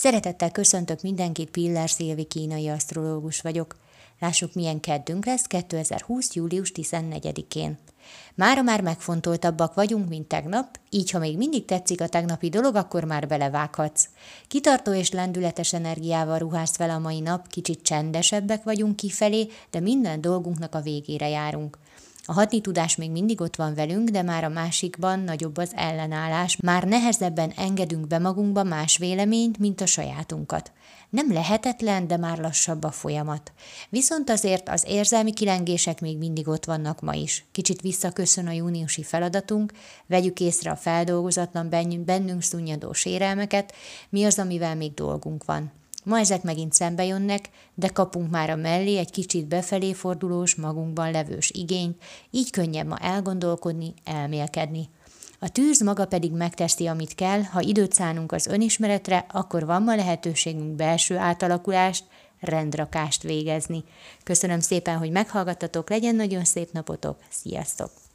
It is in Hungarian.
Szeretettel köszöntök mindenkit, Piller Szilvi kínai asztrológus vagyok. Lássuk, milyen keddünk lesz 2020. július 14-én. Mára már megfontoltabbak vagyunk, mint tegnap, így ha még mindig tetszik a tegnapi dolog, akkor már belevághatsz. Kitartó és lendületes energiával ruházsz fel a mai nap, kicsit csendesebbek vagyunk kifelé, de minden dolgunknak a végére járunk. A hatni tudás még mindig ott van velünk, de már a másikban nagyobb az ellenállás, már nehezebben engedünk be magunkba más véleményt, mint a sajátunkat. Nem lehetetlen, de már lassabb a folyamat. Viszont azért az érzelmi kilengések még mindig ott vannak ma is. Kicsit visszaköszön a júniusi feladatunk, vegyük észre a feldolgozatlan bennünk szunnyadó sérelmeket, mi az, amivel még dolgunk van. Ma ezek megint szembe jönnek, de kapunk már a mellé egy kicsit befelé fordulós, magunkban levős igényt, így könnyebb ma elgondolkodni, elmélkedni. A tűz maga pedig megteszi, amit kell, ha időt szánunk az önismeretre, akkor van ma lehetőségünk belső átalakulást, rendrakást végezni. Köszönöm szépen, hogy meghallgattatok, legyen nagyon szép napotok, sziasztok!